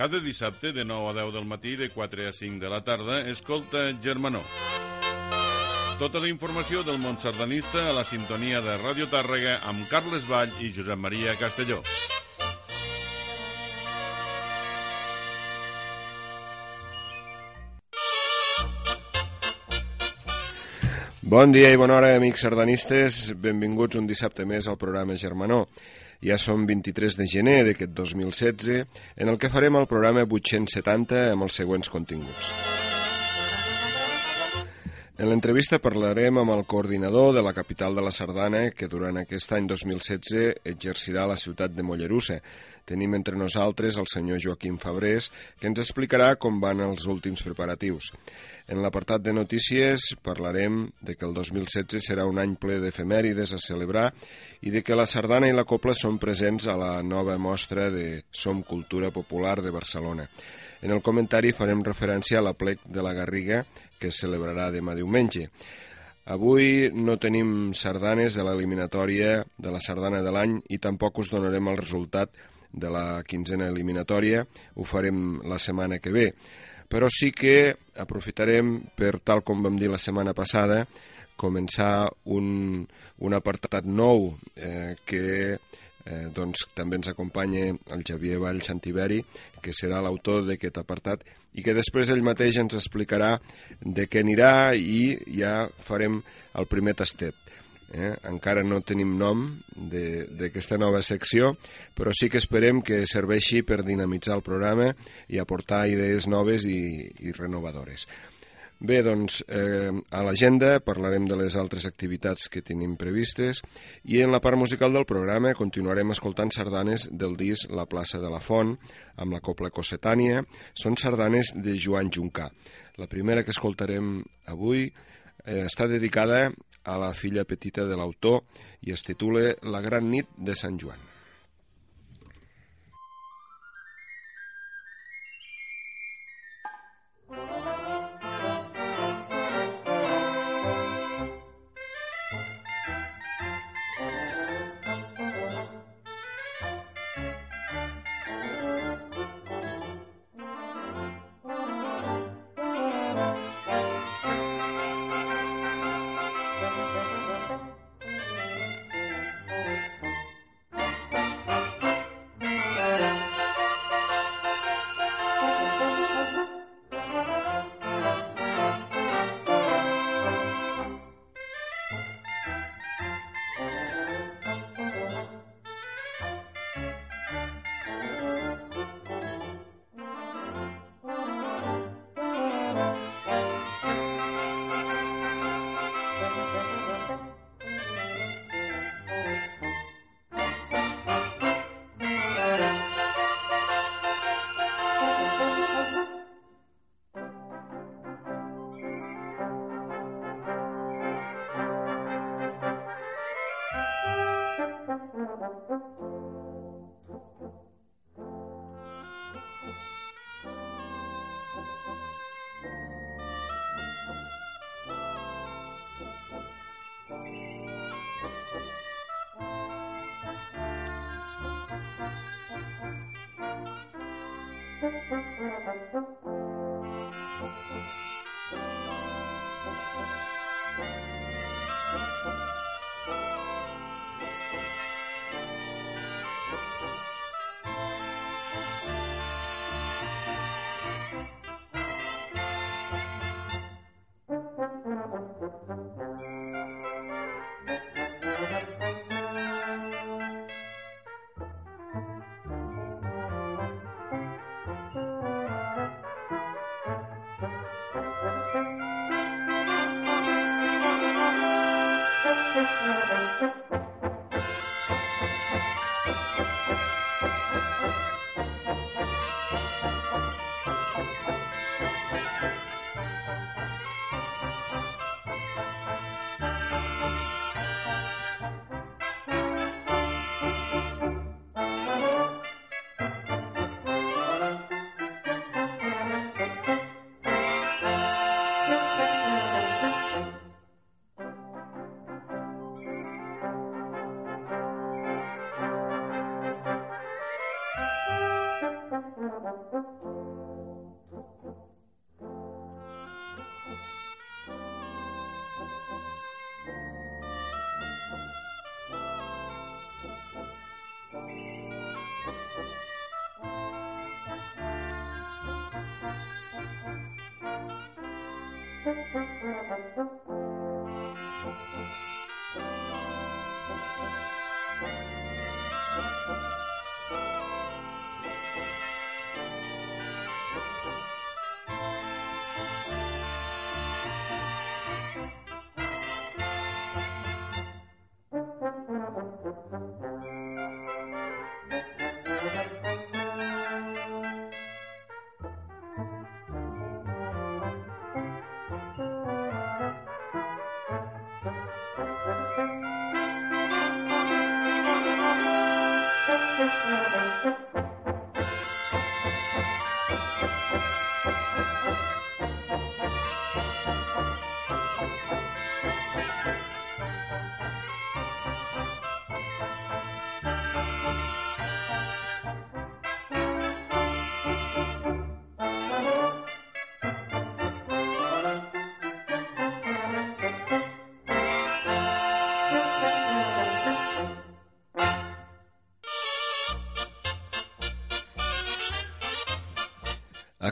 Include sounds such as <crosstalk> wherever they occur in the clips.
Cada dissabte de 9 a 10 del matí de 4 a 5 de la tarda, escolta Germanó. Tota la informació del món sardanista a la sintonia de Ràdio Tàrrega amb Carles Vall i Josep Maria Castelló. Bon dia i bona hora, amics sardanistes. Benvinguts un dissabte més al programa Germanó. Ja som 23 de gener d'aquest 2016, en el que farem el programa 870 amb els següents continguts. En l'entrevista parlarem amb el coordinador de la capital de la Sardana, que durant aquest any 2016 exercirà la ciutat de Mollerussa. Tenim entre nosaltres el senyor Joaquim Fabrés, que ens explicarà com van els últims preparatius. En l'apartat de notícies parlarem de que el 2016 serà un any ple d'efemèrides a celebrar i de que la sardana i la copla són presents a la nova mostra de Som Cultura Popular de Barcelona. En el comentari farem referència a la plec de la Garriga, que es celebrarà demà diumenge. Avui no tenim sardanes de l'eliminatòria de la sardana de l'any i tampoc us donarem el resultat de la quinzena eliminatòria, ho farem la setmana que ve però sí que aprofitarem per, tal com vam dir la setmana passada, començar un, un apartat nou eh, que eh, doncs, també ens acompanya el Javier Vall Santiberi, que serà l'autor d'aquest apartat, i que després ell mateix ens explicarà de què anirà i ja farem el primer tastet. Eh? Encara no tenim nom d'aquesta nova secció, però sí que esperem que serveixi per dinamitzar el programa i aportar idees noves i, i renovadores. Bé, doncs, eh, a l'agenda parlarem de les altres activitats que tenim previstes i en la part musical del programa continuarem escoltant sardanes del disc La plaça de la Font amb la Copla Cossetània. Són sardanes de Joan Juncà. La primera que escoltarem avui eh, està dedicada a la filla petita de l'autor i es titula La gran nit de Sant Joan.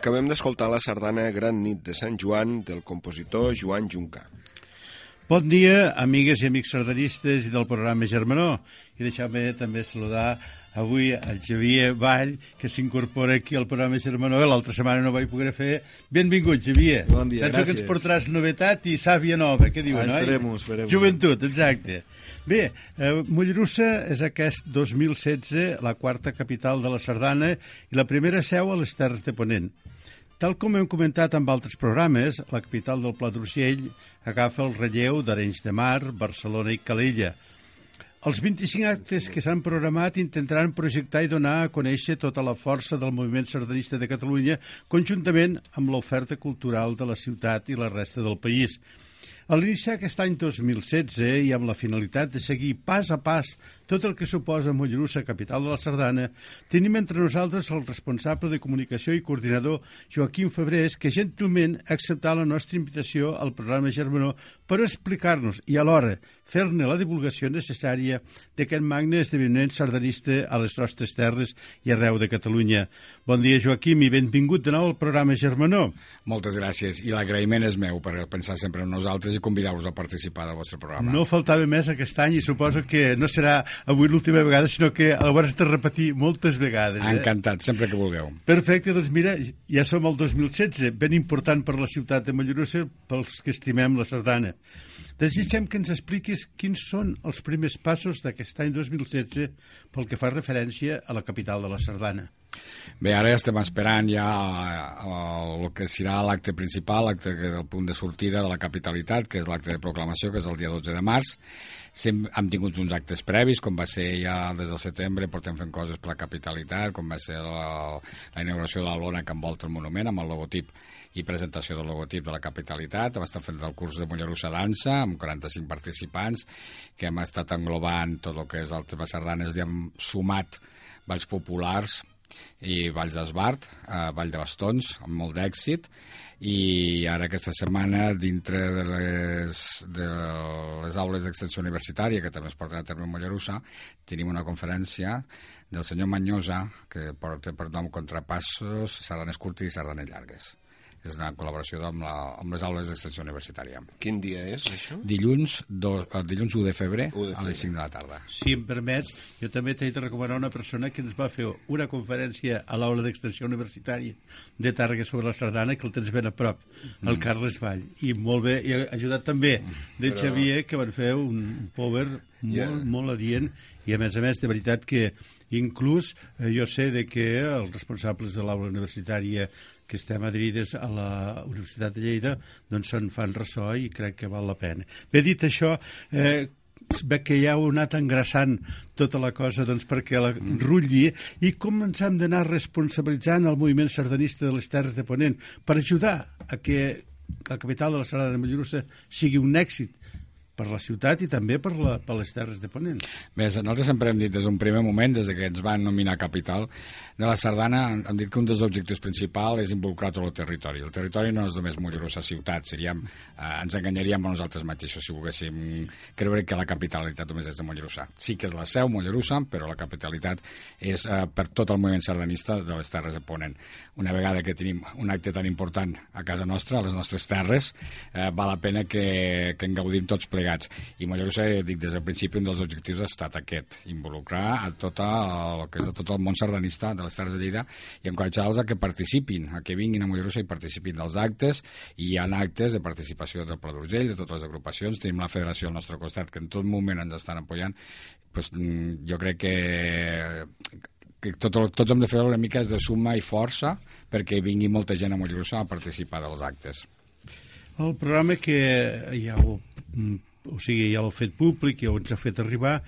Acabem d'escoltar la sardana Gran nit de Sant Joan del compositor Joan Junca. Bon dia, amigues i amics sardanistes i del programa Germanó. I deixeu-me també saludar avui el Xavier Vall, que s'incorpora aquí al programa Germanó. L'altra setmana no vaig poder fer. Benvingut, Xavier. Bon dia, Penso gràcies. que ens portaràs novetat i sàvia nova, què diuen, Ah, oi? esperem-ho, esperem-ho. Joventut, exacte. Bé, eh, Mollerussa és aquest 2016 la quarta capital de la Sardana i la primera seu a les Terres de Ponent. Tal com hem comentat amb altres programes, la capital del Pla d'Urgell agafa el relleu d'Arenys de Mar, Barcelona i Calella. Els 25 actes que s'han programat intentaran projectar i donar a conèixer tota la força del moviment sardanista de Catalunya conjuntament amb l'oferta cultural de la ciutat i la resta del país. A l'iniciar aquest any 2016 i amb la finalitat de seguir pas a pas tot el que suposa Mollerussa, capital de la Sardana, tenim entre nosaltres el responsable de comunicació i coordinador Joaquim Febrés, que gentilment ha acceptat la nostra invitació al programa Germanó per explicar-nos i alhora fer-ne la divulgació necessària d'aquest magne esdeveniment sardanista a les nostres terres i arreu de Catalunya. Bon dia, Joaquim, i benvingut de nou al programa Germanó. Moltes gràcies. I l'agraïment és meu per pensar sempre en nosaltres i convidar-vos a participar del vostre programa. No faltava més aquest any i suposo que no serà avui l'última vegada, sinó que el hauràs de repetir moltes vegades. Eh? Encantat, sempre que vulgueu. Perfecte, doncs mira, ja som al 2016, ben important per la ciutat de Mollerussa, pels que estimem la Sardana. Desitgem que ens expliquis quins són els primers passos d'aquest any 2016 pel que fa referència a la capital de la Sardana. Bé, ara estem esperant ja el, el que serà l'acte principal, l'acte del punt de sortida de la capitalitat, que és l'acte de proclamació, que és el dia 12 de març. Sem hem tingut uns actes previs, com va ser ja des del setembre, portem fent coses per la capitalitat, com va ser la, la inauguració de la lona que envolta el monument, amb el logotip i presentació del logotip de la capitalitat. Hem estat fent el curs de Mollerussa Dansa, amb 45 participants, que hem estat englobant tot el que és el tema sardanes, i hem sumat balls populars, i Valls d'Esbart, a Vall de Bastons, amb molt d'èxit, i ara aquesta setmana, dintre de les, de les aules d'extensió universitària, que també es porten a terme a Mollerussa, tenim una conferència del senyor Manyosa, que porta per nom Contrapassos, sardanes curtes i sardanes llargues. És una col·laboració amb, la, amb les aules d'extensió universitària. Quin dia és, això? Dilluns, do, el dilluns 1 de febrer, 1 de a les 5 de la tarda. Si em permet, jo també t'he de recomanar una persona que ens va fer una conferència a l'aula d'extensió universitària de Tàrrega sobre la Sardana, que el tens ben a prop, el Mm. Carles Vall. I molt bé, i ha ajudat també del Però- Xavier, que van fer un power molt, Ja. molt adient, i a més a més, de veritat que inclús eh, jo sé de que els responsables de l'aula universitària que estem adherides a la Universitat de Lleida doncs se'n fan ressò i crec que val la pena. Bé, dit això, eh, veig que ja heu anat engraçant tota la cosa doncs, perquè la rutlli i com ens hem d'anar responsabilitzant el moviment sardanista de les Terres de Ponent per ajudar a que la capital de la Sardana de Mollerussa sigui un èxit per la ciutat i també per, la, per les Terres de Ponent. Bé, nosaltres sempre hem dit des d'un primer moment, des que ens van nominar capital de la Sardana, hem dit que un dels objectius principals és involucrar tot el territori. El territori no és només Mollerussa ciutat, seríem, eh, ens enganyaríem a nosaltres mateixos si volguéssim creure que la capitalitat només és de Mollerussa. Sí que és la seu, Mollerussa, però la capitalitat és eh, per tot el moviment sardanista de les Terres de Ponent. Una vegada que tenim un acte tan important a casa nostra, a les nostres terres, eh, val la pena que, que en gaudim tots plegats. I Mollerussa, dic, des del principi un dels objectius ha estat aquest, involucrar a tot el, que és a tot el món sardanista de les Terres de Lleida i encoratjar-los a que participin, a que vinguin a Mollerussa i participin dels actes, i hi ha actes de participació del Pla d'Urgell, de totes les agrupacions, tenim la federació al nostre costat que en tot moment ens estan apoyant, pues, mm, jo crec que que tot, tots hem de fer una mica de suma i força perquè vingui molta gent a Mollerussa a participar dels actes. El programa que ja ho, mm, o sigui, ja l'ha fet públic, ja ens ha fet arribar,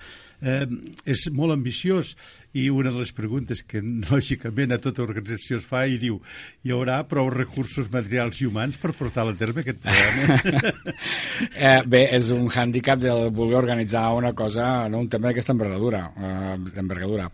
eh, és molt ambiciós i una de les preguntes que <laughs> lògicament a tota organització es fa i diu hi haurà prou recursos materials i humans per portar a terme aquest programa? <laughs> eh, bé, és un hàndicap de voler organitzar una cosa, no, un tema d'aquesta envergadura, eh, envergadura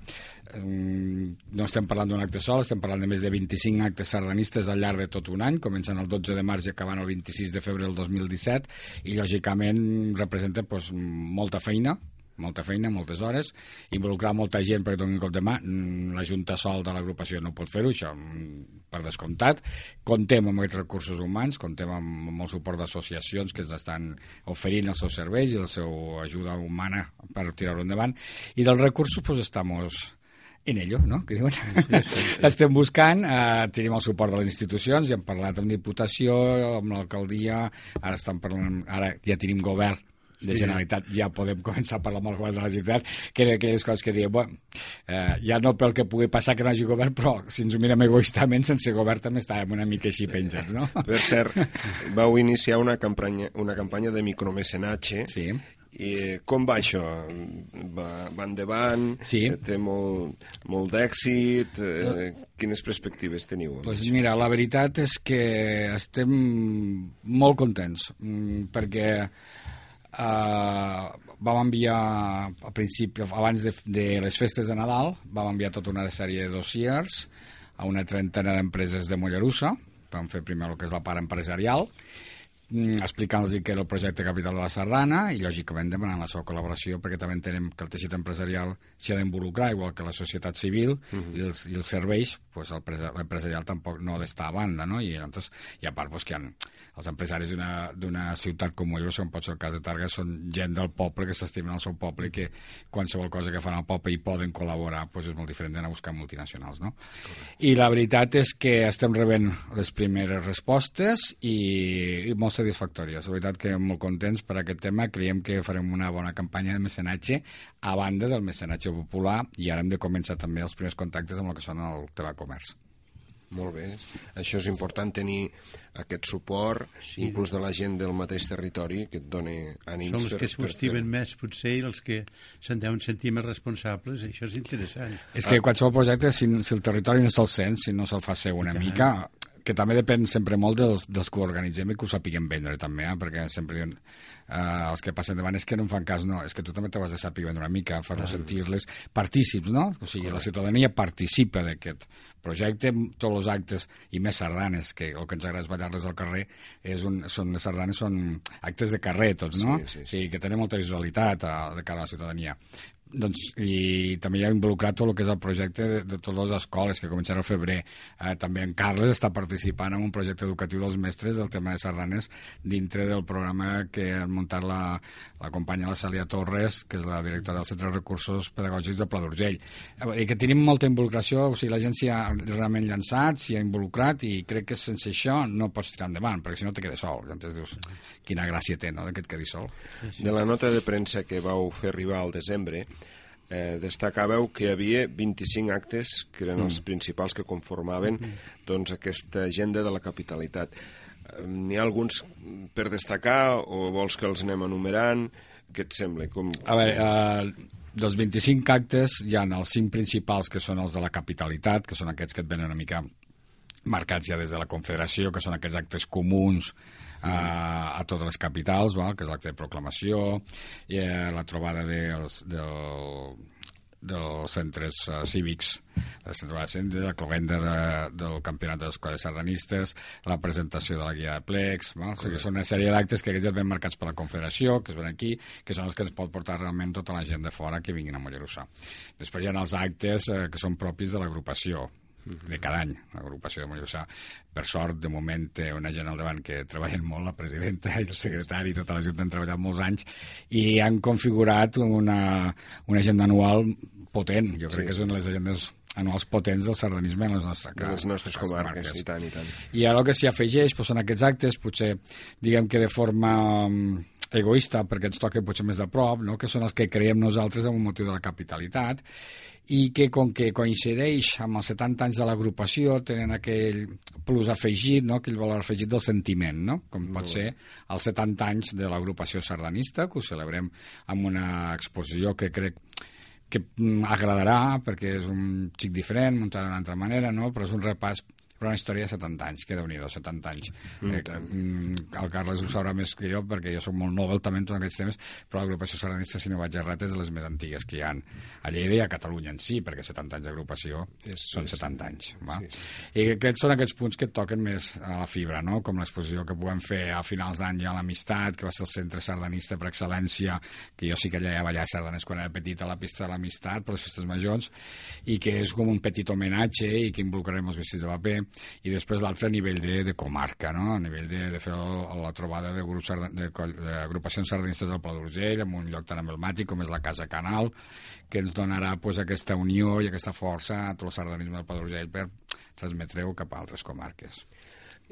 no estem parlant d'un acte sol, estem parlant de més de 25 actes sardanistes al llarg de tot un any, començant el 12 de març i acabant el 26 de febrer del 2017, i lògicament representa pues, molta feina, molta feina, moltes hores, involucrar molta gent perquè un cop de mà. Mm, la Junta Sol de l'agrupació no pot fer-ho, això mm, per descomptat. Contem amb aquests recursos humans, contem amb, el suport d'associacions que ens estan oferint els seus serveis i la seva ajuda humana per tirar-ho endavant. I dels recursos, pues, estamos en ello, no? Que diuen? Sí, sí, sí. <laughs> Estem buscant, eh, tenim el suport de les institucions, ja hem parlat amb Diputació, amb l'alcaldia, ara estan parlant, ara ja tenim govern de sí. Generalitat, ja podem començar a parlar amb el govern de la Generalitat, que eren aquelles coses que diem, bueno, eh, ja no pel que pugui passar que no hagi govern, però si ens ho mirem egoistament, sense govern també estàvem una mica així penjats, no? Per cert, vau iniciar una campanya, una campanya de micromecenatge sí. I com va això? Va, va endavant? Sí. Té molt, molt d'èxit? Eh, quines perspectives teniu? Pues mira, la veritat és que estem molt contents, mm, perquè eh, vam enviar a principi, abans de, de les festes de Nadal, vam enviar tota una sèrie de dossiers a una trentena d'empreses de Mollerussa, vam fer primer el que és la part empresarial, Mm, explicant-los que era el projecte Capital de la Sardana i, lògicament, demanant la seva col·laboració perquè també entenem que el teixit empresarial s'hi ha d'involucrar, igual que la societat civil uh -huh. i, els, i els serveis, pues, l'empresarial tampoc no ha d'estar a banda, no? I, entonces, i a part, pues, que han, els empresaris d'una ciutat com Mollerussa, com pot ser el cas de Targa, són gent del poble que s'estimen el seu poble i que qualsevol cosa que fan al poble hi poden col·laborar, pues, és molt diferent d'anar a buscar multinacionals, no? Correcte. I la veritat és que estem rebent les primeres respostes i, i molt satisfactòries. La veritat que molt contents per aquest tema. Creiem que farem una bona campanya de mecenatge a banda del mecenatge popular i ara hem de començar també els primers contactes amb el que són el telecomerç. Molt bé. Això és important tenir aquest suport, sí. inclús de la gent del mateix territori, que et doni ànims. Són els que s'ho estimen més, potser, i els que se'n deuen sentir més responsables. Això és interessant. És que qualsevol projecte, si, si el territori no se'l sent, si no se'l fa ser una mica, que també depèn sempre molt dels, dels que ho organitzem i que ho sapiguem vendre també, eh? perquè sempre diuen eh, els que passen davant és que no en fan cas, no, és que tu també t'has de saber vendre una mica, fer-los ah. sentir-les partícips, no? O sigui, Correcte. la ciutadania participa d'aquest projecte, tots els actes, i més sardanes, que el que ens agrada és ballar-les al carrer, és un, són, les sardanes són actes de carrer tots, no? Sí, sí, sí. O sigui, que tenen molta visualitat a, de cara a la ciutadania doncs, i també hi ha involucrat tot el que és el projecte de, de totes les escoles que començarà al febrer. Eh, també en Carles està participant en un projecte educatiu dels mestres del tema de sardanes dintre del programa que ha muntat la, la companya la Celia Torres, que és la directora del Centre de Recursos Pedagògics de Pla d'Urgell. Eh, que tenim molta involucració, o sigui, la gent s'hi ha realment llançat, s'hi ha involucrat i crec que sense això no pots tirar endavant, perquè si no te quedes sol. Llavors dius, quina gràcia té, no?, que et quedi sol. De la nota de premsa que vau fer arribar al desembre, eh, destacàveu que hi havia 25 actes que eren mm. els principals que conformaven mm. doncs, aquesta agenda de la capitalitat. Eh, N'hi ha alguns per destacar o vols que els anem enumerant? Què et sembla? Com, a veure, uh, dels 25 actes hi ha els 5 principals que són els de la capitalitat, que són aquests que et venen una mica marcats ja des de la Confederació, que són aquests actes comuns a, a totes les capitals, val? que és l'acte de proclamació, i eh, la trobada dels, del, dels centres uh, cívics, la trobada centre, la cloenda de, del campionat de les escoles sardanistes, la presentació de la guia de plecs, val? o sigui, són una sèrie d'actes que aquests ja ven marcats per la Confederació, que es ven aquí, que són els que ens pot portar realment tota la gent de fora que vinguin a Mollerussà. Després hi ha els actes eh, que són propis de l'agrupació, de cada any, l'agrupació de Mollerussà. Per sort, de moment, té una gent al davant que treballen molt, la presidenta i el secretari i tota la Junta han treballat molts anys i han configurat una, una agenda anual potent. Jo crec sí. que de les agendes anuals potents del sardanisme en les nostres, de les nostres comarques, comarques, i tant, i tant. I ara el que s'hi afegeix doncs, són aquests actes, potser, diguem que de forma mm, egoista, perquè ens toca potser més de prop, no? que són els que creiem nosaltres amb un motiu de la capitalitat, i que com que coincideix amb els 70 anys de l'agrupació tenen aquell plus afegit, no? aquell valor afegit del sentiment, no? com pot ser els 70 anys de l'agrupació sardanista, que ho celebrem amb una exposició que crec que mm, agradarà perquè és un xic diferent, muntat d'una altra manera, no? però és un repàs però una història de 70 anys, que déu nhi 70 anys. Mm, eh, mm, el Carles ho sabrà més que jo, perquè jo soc molt novel també en tots aquests temes, però l'agrupació sardanista, si no vaig errat, és de les més antigues que hi han a Lleida i a Catalunya en si, perquè 70 anys d'agrupació són 70 anys. Va? Sí, sí. I aquests són aquests punts que toquen més a la fibra, no? com l'exposició que podem fer a finals d'any ja a l'Amistat, que va ser el centre sardanista per excel·lència, que jo sí que allà a ballar sardanes quan era petit a la pista de l'Amistat, per les festes majors, i que és com un petit homenatge i que involucrarem els vestits de paper i després l'altre a nivell de, de comarca, no? a nivell de, de fer el, la trobada de grups d'agrupacions sardanistes del Pla d'Urgell en un lloc tan emblemàtic com és la Casa Canal, que ens donarà pues, aquesta unió i aquesta força a tot el sardanisme del Pla d'Urgell per transmetre-ho cap a altres comarques.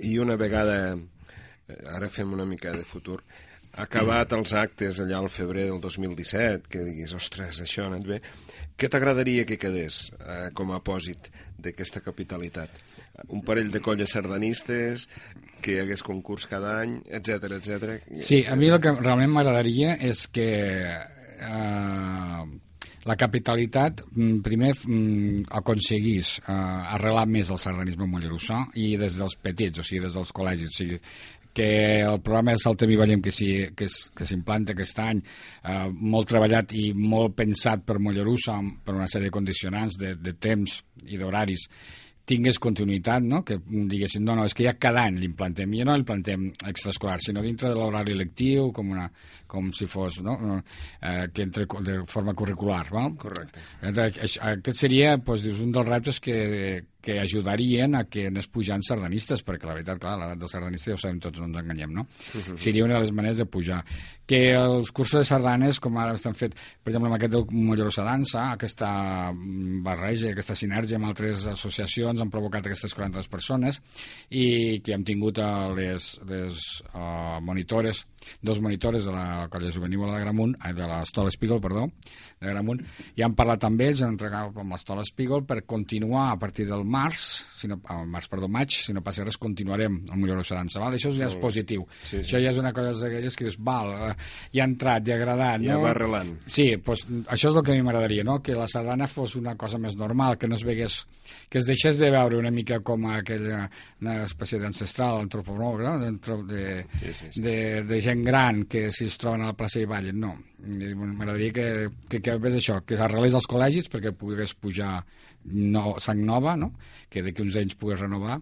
I una vegada, eh, ara fem una mica de futur, acabat els actes allà al febrer del 2017, que diguis, ostres, això ha anat bé, què t'agradaria que quedés eh, com a apòsit d'aquesta capitalitat? Un parell de colles sardanistes, que hi hagués concurs cada any, etc etc. Sí, a mi el que realment m'agradaria és que eh, la capitalitat mm, primer mm, aconseguís eh, arrelar més el sardanisme mollerussà i des dels petits, o sigui, des dels col·legis, o sigui, que el programa de Saltem i Ballem que s'implanta aquest any, eh, molt treballat i molt pensat per Mollerussa per una sèrie de condicionants de, de temps i d'horaris tingués continuïtat, no? que diguessin, no, no, és que ja cada any l'implentem, i no l'implentem extraescolar, sinó dintre de l'horari lectiu, com, una, com si fos, no? eh, que entre de forma curricular. Val? Correcte. Aquest seria, doncs, dius, un dels reptes que, que ajudarien a que anés pujant sardanistes, perquè la veritat, clar, l'edat del sardanista ja ho sabem tots, no ens enganyem, no? Uh -huh. Seria una de les maneres de pujar. Que els cursos de sardanes, com ara estan fet, per exemple, amb aquest del Mollerosa Dansa, aquesta barreja, aquesta sinergia amb altres associacions han provocat aquestes 40 persones i que hem tingut les, les uh, monitores, dos monitores de la colla juvenil de Gramunt, eh, de l'Estola Spiegel, perdó, de Gramunt, i han parlat amb ells, han entregat amb l'Estola Spiegel per continuar a partir del març, si no, el març, perdó, maig, si no passa res, continuarem amb Millor Dansa, val? Això ja és positiu. Sí, sí. Això ja és una cosa d'aquelles que dius, val, eh, ja ha entrat, ja ha agradat, ja no? va arrelant. Sí, doncs, això és el que a mi m'agradaria, no? Que la sardana fos una cosa més normal, que no es vegués, que es deixés de veure una mica com aquella una espècie d'ancestral antropomorf, no? De, de, sí, sí, sí. de, de gent gran que si es troben a la plaça i ballen, no. M'agradaria que, que, que ves això, que s'arrelés als col·legis perquè pogués pujar no, sang nova, no? que d'aquí uns anys pogués renovar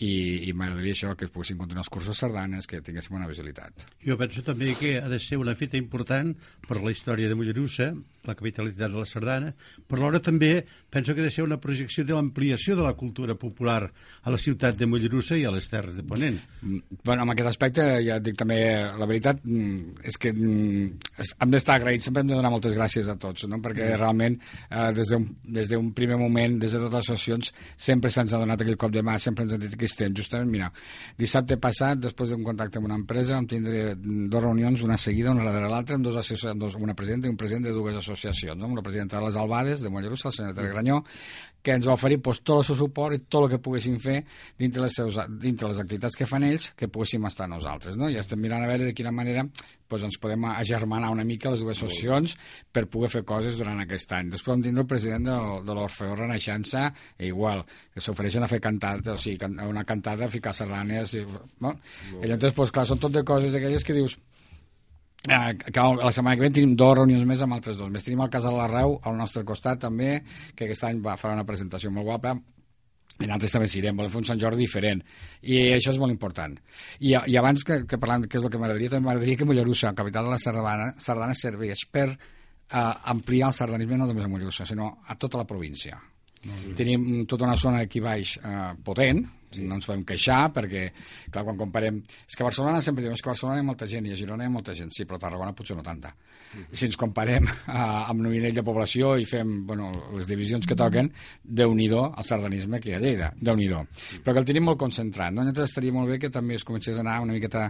i, i m'agradaria això, que es poguessin continuar els cursos sardanes, que tinguéssim una visibilitat. Jo penso també que ha de ser una fita important per la història de Mollerussa, la capitalitat de la sardana, però alhora també penso que ha de ser una projecció de l'ampliació de la cultura popular a la ciutat de Mollerussa i a les Terres de Ponent. Mm, bueno, en aquest aspecte, ja dic també, la veritat mm, és que mm, hem d'estar agraïts, sempre hem de donar moltes gràcies a tots, no? perquè realment eh, des d'un primer moment, des de totes les sessions, sempre se'ns ha donat aquell cop de mà, sempre ens han dit que estem. Justament, mira, dissabte passat, després d'un contacte amb una empresa, vam tindre dues reunions, una seguida, una darrere l'altra, amb, dos amb dos, una presidenta i un president de dues associacions, no? la presidenta de les Albades, de Mollerussa, la senyora Tere Granyó, que ens va oferir pues, tot el seu suport i tot el que poguéssim fer dintre les, seus, dintre les activitats que fan ells, que poguéssim estar nosaltres. No? I estem mirant a veure de quina manera pues, ens podem agermanar una mica les dues associacions per poder fer coses durant aquest any. Després vam tindre el president de, de l'Orfeó Renaixença, igual, que s'ofereixen a fer cantat, o sigui, una cantada, ficar sardanes... I, no? I llavors, pues, clar, són tot de coses aquelles que dius... Eh, que la setmana que ve tenim dues reunions més amb altres dos. Més tenim el Casal Reu al nostre costat també, que aquest any va fer una presentació molt guapa, i nosaltres també s'irem, volem fer un Sant Jordi diferent i això és molt important i, i abans que, que parlant què és el que m'agradaria també m'agradaria que Mollerussa, capital de la Sardana, Sardana serveix per uh, ampliar el sardanisme no només a Mollerussa, sinó a tota la província. Tenim tota una zona aquí baix eh, potent, sí. no ens podem queixar perquè, clar, quan comparem... És que a Barcelona sempre és que a Barcelona hi ha molta gent i a Girona hi ha molta gent, sí, però a Tarragona potser no tanta. Mm. Si ens comparem eh, amb el nivell de població i fem bueno, les divisions que toquen, déu nhi el sardanisme que hi ha a Lleida, déu nhi mm. Però que el tenim molt concentrat, no? Llavors estaria molt bé que també es comencés a anar una miqueta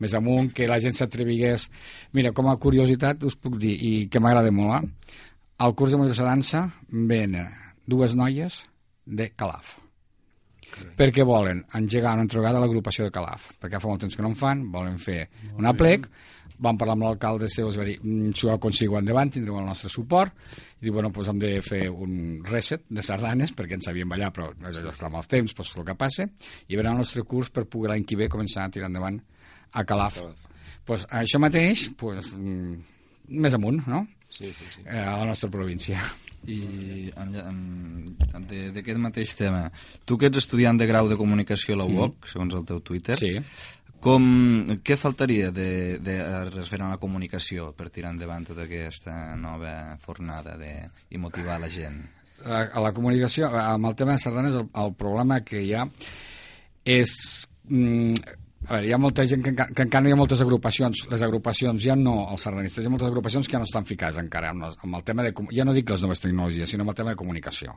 més amunt, que la gent s'atrevigués... Mira, com a curiositat us puc dir, i que m'agrada molt, eh? al curs de Mollerussa Dansa venen dues noies de Calaf. Okay. perquè volen engegar una entregada a l'agrupació de Calaf, perquè fa molt temps que no en fan, volen fer molt una plec, van parlar amb l'alcalde seu, els va dir, mm, si ho aconseguiu endavant, tindreu el nostre suport, i diu, bueno, doncs hem de fer un reset de sardanes, perquè ens sabíem ballar, però és amb els temps, doncs el que passa, i verà el nostre curs per poder l'any que ve començar a tirar endavant a Calaf. Calaf. Pues, això mateix, pues, mm, més amunt, no? Sí, sí, sí. Eh, a la nostra província i d'aquest mateix tema tu que ets estudiant de grau de comunicació a la UOC, mm. segons el teu Twitter sí. com, què faltaria de, de referent a la comunicació per tirar endavant tota aquesta nova fornada de, i motivar la gent? A, a la comunicació, amb el tema de sardanes, el, el problema que hi ha és mm, a veure, hi ha molta gent que, que encara no hi ha moltes agrupacions. Les agrupacions ja no, els sardanistes, hi ha moltes agrupacions que ja no estan ficades encara amb, amb el tema de... Ja no dic les noves tecnologies, sinó amb el tema de comunicació.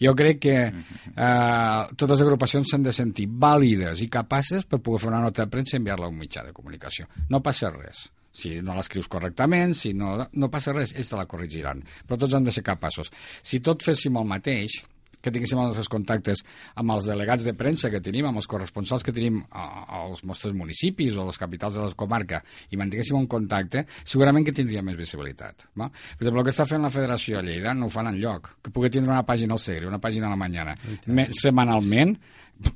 Jo crec que eh, totes les agrupacions s'han de sentir vàlides i capaces per poder fer una nota de premsa i enviar-la a un mitjà de comunicació. No passa res. Si no l'escrius correctament, si no, no passa res, ells te la corregiran. Però tots han de ser capaços. Si tot féssim el mateix, que tinguéssim els nostres contactes amb els delegats de premsa que tenim, amb els corresponsals que tenim als nostres municipis o a les capitals de la comarca i mantinguéssim un contacte, segurament que tindria més visibilitat. Va? Per exemple, el que està fent la Federació a Lleida no ho fan enlloc. Que pugui tindre una pàgina al Segre, una pàgina a la Mañana, setmanalment,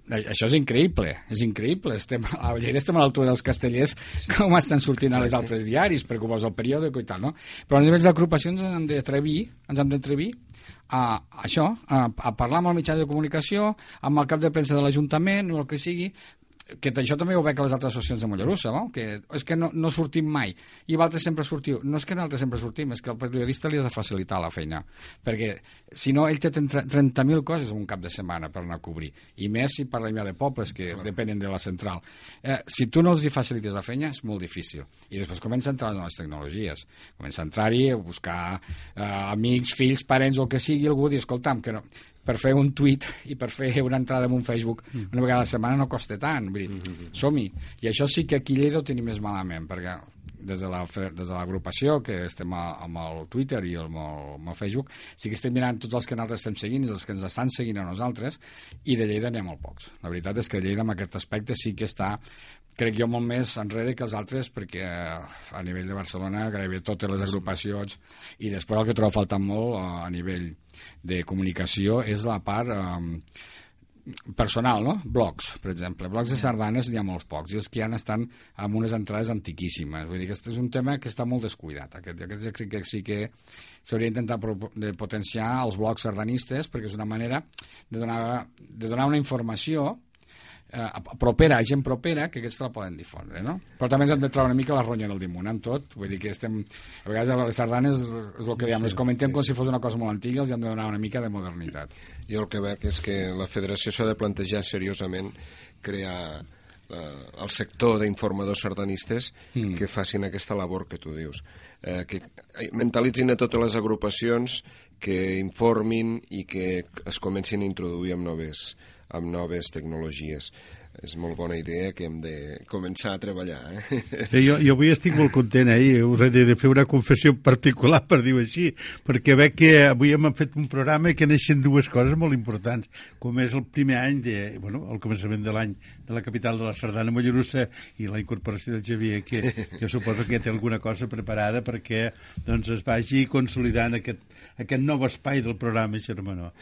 això és increïble, és increïble. Estem, a Lleida estem a l'altura dels castellers, sí. com estan sortint a les altres diaris, perquè ho veus al periòdic i tal, no? Però a nivell d'agrupacions ens hem d'atrevir, ens hem d'atrevir a això, a, a parlar amb el mitjà de comunicació, amb el cap de premsa de l'Ajuntament o el que sigui, que això també ho veig a les altres associacions de Mollerussa, no? que és que no, no sortim mai, i vosaltres sempre sortiu. No és que nosaltres sempre sortim, és que al periodista li has de facilitar la feina, perquè si no, ell té 30.000 coses un cap de setmana per anar a cobrir, i més si parlem ja de pobles que ah. depenen de la central. Eh, si tu no els hi facilites la feina, és molt difícil. I després comença a entrar en les tecnologies, comença a entrar-hi, a buscar eh, amics, fills, parents, o el que sigui, algú dir, escolta'm, que no, per fer un tuit i per fer una entrada en un Facebook mm. una vegada a la setmana no costa tant. Vull dir, mm -hmm. som-hi. I això sí que aquí a Lleida ho tenim més malament, perquè des de l'agrupació, la, que estem a, amb el Twitter i amb el, amb el Facebook, sí que estem mirant tots els que nosaltres estem seguint i els que ens estan seguint a nosaltres, i de Lleida n'hi ha molt pocs. La veritat és que Lleida en aquest aspecte sí que està crec jo molt més enrere que els altres perquè a nivell de Barcelona gairebé totes les agrupacions i després el que trobo faltant molt a nivell de comunicació és la part um, personal, no? Blogs, per exemple. Blogs de sardanes n'hi ha molts pocs, i els que han estan amb unes entrades antiquíssimes. Vull dir que aquest és un tema que està molt descuidat. Aquest, aquest jo crec que sí que s'hauria d'intentar potenciar els blogs sardanistes, perquè és una manera de donar, de donar una informació eh, propera, gent propera, que aquests la poden difondre, no? Però també ens hem de trobar una mica la ronya del dimunt en tot, vull dir que estem... A vegades a les sardanes és el que diem, les comentem sí, com sí. si fos una cosa molt antiga, els hem de donar una mica de modernitat. Jo el que veig és que la federació s'ha de plantejar seriosament crear eh, el sector d'informadors sardanistes mm. que facin aquesta labor que tu dius. Eh, que mentalitzin a totes les agrupacions que informin i que es comencin a introduir amb noves, amb noves tecnologies. És molt bona idea que hem de començar a treballar. Eh? <laughs> Eh, jo, jo avui estic molt content, eh? Us he de, de fer una confessió particular, per dir-ho així, perquè veig que avui hem fet un programa que neixen dues coses molt importants, com és el primer any, de, bueno, el començament de l'any de la capital de la Sardana Mollerussa i la incorporació del Xavier, que jo suposo que té alguna cosa preparada perquè doncs, es vagi consolidant aquest, aquest nou espai del programa Germanó.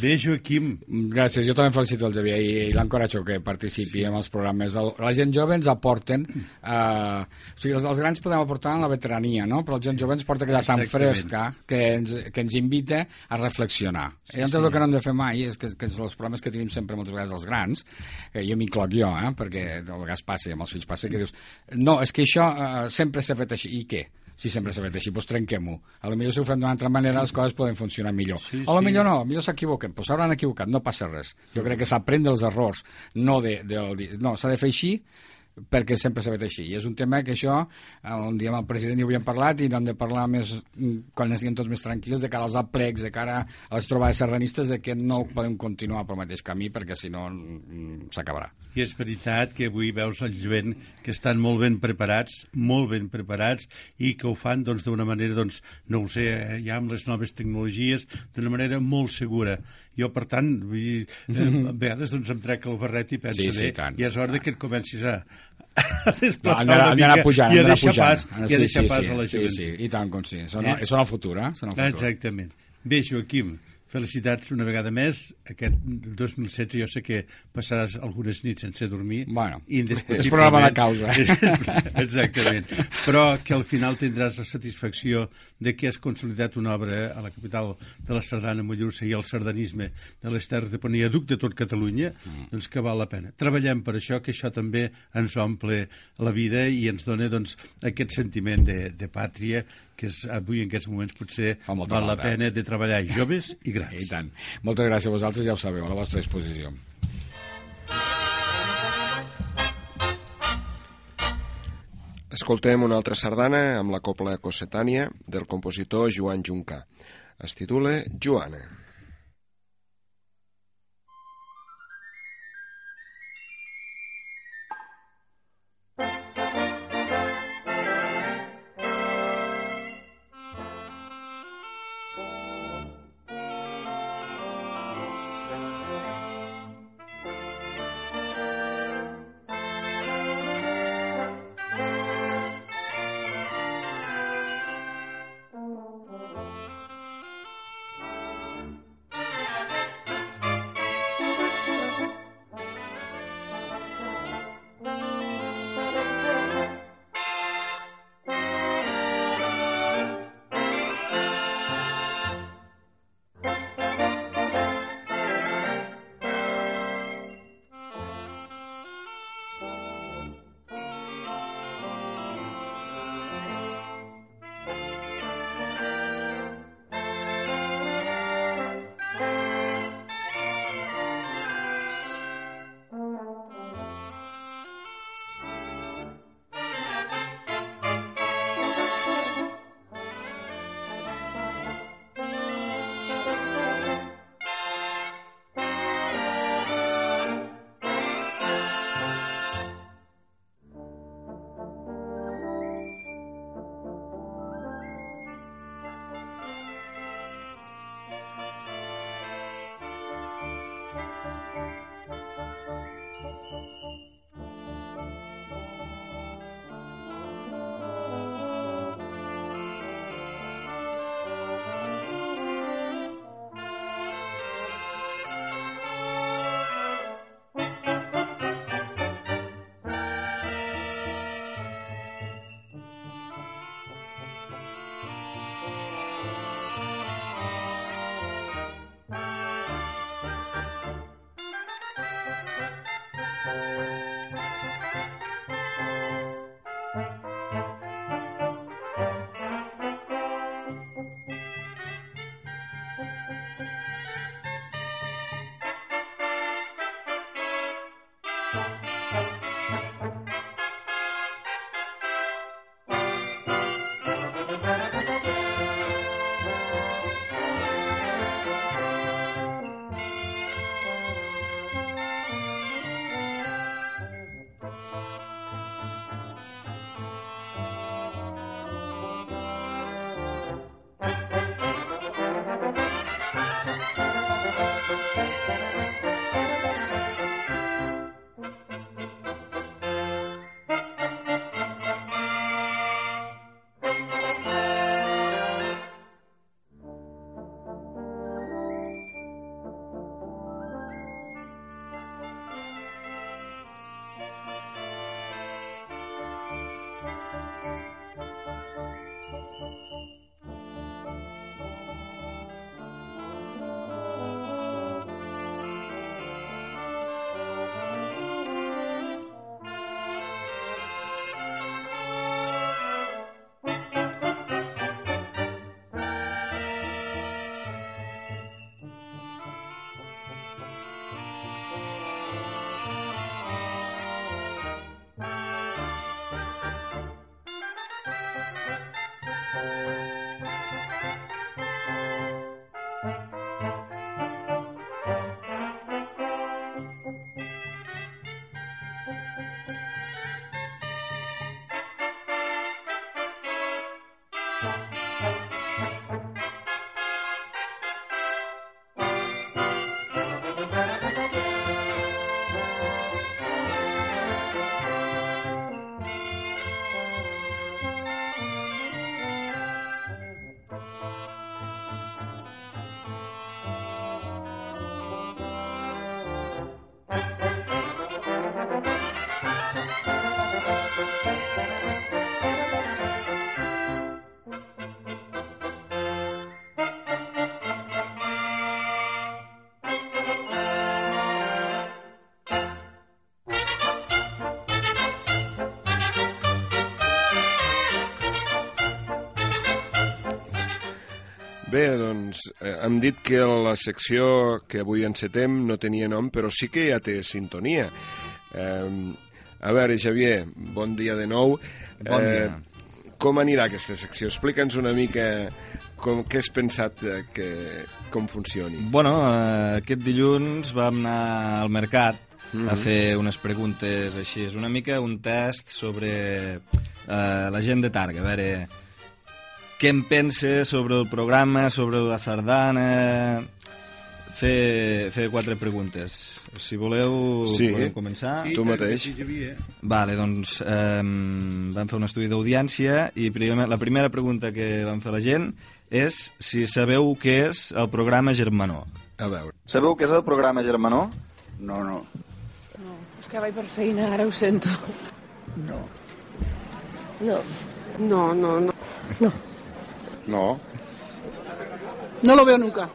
Bé, Joaquim. Gràcies, jo també felicito el Xavier i, i l'encoratjo que participi sí. en els programes. El, la gent jove ens aporten... Eh, o sigui, els, els grans podem aportar en la veterania, no? però la gent jove ens porta aquella sang fresca que ens, que ens invita a reflexionar. Sí, I llavors sí. el que no hem de fer mai és que, que els problemes que tenim sempre moltes vegades els grans, eh, jo m'incloc jo, eh, perquè a vegades passa, amb els fills passa, que dius, no, és que això eh, sempre s'ha fet així, i què? Si sempre s'ha fet així, doncs trenquem-ho. A lo millor si ho fem d'una altra manera les coses poden funcionar millor. Sí, a lo sí. millor no, millor s'equivoquen, doncs s'hauran equivocat, no passa res. Jo crec que s'aprèn dels errors, no de, de, de no, s'ha de fer així perquè sempre s'ha fet així. I és un tema que això, eh, un dia amb el president hi havíem parlat i n'hem de parlar més, mm, quan estiguem tots més tranquils, de cara als aplecs, de cara a les trobades sardanistes, de que no podem continuar pel mateix camí perquè si no mm, s'acabarà. I és veritat que avui veus el jovent que estan molt ben preparats, molt ben preparats, i que ho fan doncs, d'una doncs, manera, doncs, no ho sé, eh, ja amb les noves tecnologies, d'una manera molt segura. Jo, per tant, vull dir, eh, <laughs> a vegades doncs, em trec el barret i penso, sí, sí, bé, i és hora que et comencis a, a desplaçar no, una mica pujant, i a deixar pas, i a deixar sí, pas sí, a la gent. Sí, sí, i tant com sí. Són, eh? són el futur, eh? Són el futur. Exactament. Bé, Joaquim, felicitats una vegada més. Aquest 2016 jo sé que passaràs algunes nits sense dormir. Bueno, és programa de causa. <laughs> Exactament. Però que al final tindràs la satisfacció de que has consolidat una obra a la capital de la Sardana, Mollerussa, i el sardanisme de les Terres de Ponia, duc de tot Catalunya, mm. doncs que val la pena. Treballem per això, que això també ens omple la vida i ens dona doncs, aquest sentiment de, de pàtria que és, avui en aquests moments potser val la pena de treballar <laughs> joves i grans. I tant. Moltes gràcies a vosaltres, ja ho sabeu, a la vostra disposició. Escoltem una altra sardana amb la copla Cossetània del compositor Joan Juncà. Es titula Joana. Doncs eh, hem dit que la secció que avui encetem no tenia nom, però sí que ja té sintonia. Eh, a veure, Xavier, bon dia de nou. Bon dia. Eh, com anirà aquesta secció? Explica'ns una mica com, què has pensat eh, que, com funcioni. Bueno, eh, aquest dilluns vam anar al mercat mm -hmm. a fer unes preguntes així. És una mica un test sobre eh, la gent de Targa, a veure què en pensa sobre el programa, sobre la sardana... Fer, fer quatre preguntes. Si voleu, Sí. podem començar. tu mateix. Sí, Xavier. Vale, doncs eh, vam fer un estudi d'audiència i primer, la primera pregunta que vam fer a la gent és si sabeu què és el programa Germanó. A veure. Sabeu què és el programa Germanó? No, no, No, és que vaig per feina, ara ho sento. no. No. No, no, no. No. No lo veo nunca.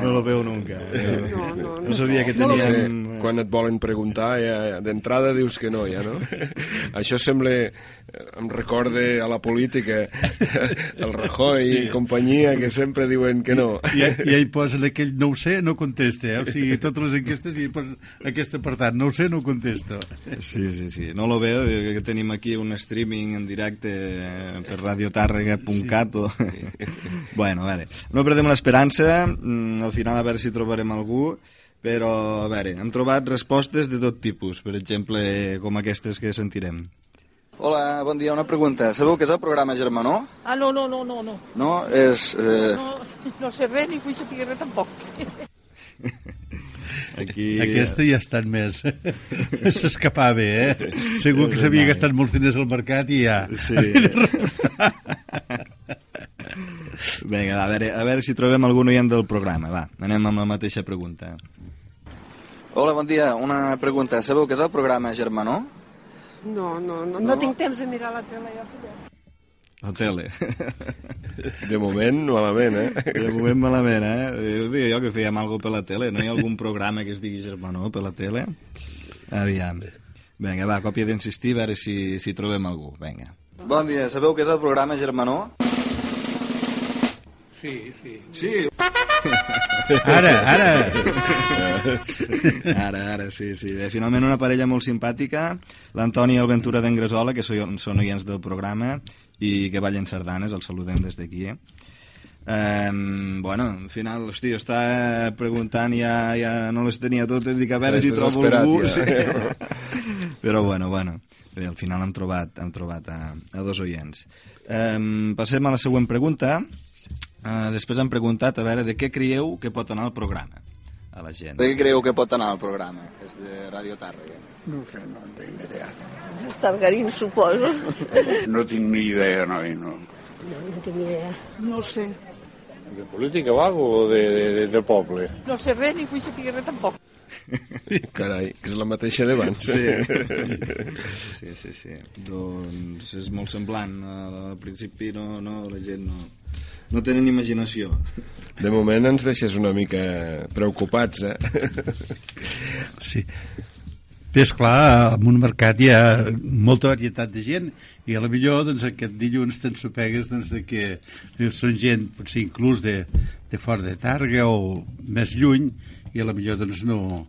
No lo veu nunca. Eh? No, no, No sabia que No teníem... quan et volen preguntar, ja, d'entrada dius que no, ja, no? <laughs> Això sembla... eh, Em recorde a la política <laughs> el Rajoy sí. i companyia que sempre diuen que no. I, I ell posa en aquell no ho sé, no contesta, eh? O sigui, totes les enquestes i posa aquest apartat, no ho sé, no contesto. Sí, sí, sí. No lo veo, diu que tenim aquí un streaming en directe eh, per radiotàrrega.cat o... <laughs> bueno, a veure, no perdem l'esperança, mm, al final a veure si trobarem algú, però a veure, hem trobat respostes de tot tipus, per exemple, com aquestes que sentirem. Hola, bon dia, una pregunta. Sabeu què és el programa Germanó? Ah, no, no, no, no, no. No, és... Eh, No, no sé res ni vull saber res tampoc. <laughs> aquí... Aquesta ja estan més... <laughs> S'escapava, eh? Segur que s'havia gastat molts diners al mercat i ja... Sí. <laughs> Vinga, va, a veure, a veure si trobem algun oient del programa. Va, anem amb la mateixa pregunta. Hola, bon dia. Una pregunta. Sabeu què és el programa Germanó? No, no, no, no tinc temps de mirar la tele, ja, filla. La tele. De moment, malament, eh? De moment malament, eh? Jo diria jo que fèiem alguna per la tele. No hi ha algun programa que es digui Germanó per la tele? Aviam. Vinga, va, còpia d'insistir, a veure si, si trobem algú. Vinga. Bon dia, sabeu què és el programa Germanó? Sí, sí. Sí. Ara, ara! <laughs> Ara, ara, sí, sí. Bé, finalment una parella molt simpàtica, l'Antoni i el Ventura d'Engresola, que són, són oients del programa i que ballen sardanes, els saludem des d'aquí. Eh? Um, bueno, al final, hosti, estava preguntant ja, ja no les tenia totes, dic a veure si trobo algú. desesperat, <laughs> Sí. Però bueno, bueno, bé, al final hem trobat, hem trobat a, a dos oients. Um, passem a la següent pregunta. Uh, després hem preguntat a veure de què creieu que pot anar el programa a la gent. De què creieu que pot anar el programa? És de Radio Tàrrega. No ho sé, no en tinc ni idea. Targarín, suposo. No tinc ni idea, noi, no. No, no tinc ni idea. No sé. De política o algo, o de, de, de, del poble? No sé res ni vull saber res tampoc. <laughs> Carai, que és la mateixa d'abans. Sí, sí, sí. Doncs és molt semblant. Al principi no, no, la gent no, no tenen imaginació. De moment ens deixes una mica preocupats, eh? Sí. Bé, esclar, en un mercat hi ha molta varietat de gent i a la millor doncs, aquest dilluns t'ensopegues doncs, de que dius, són gent potser inclús de, de fora de Targa o més lluny i a la millor doncs, no,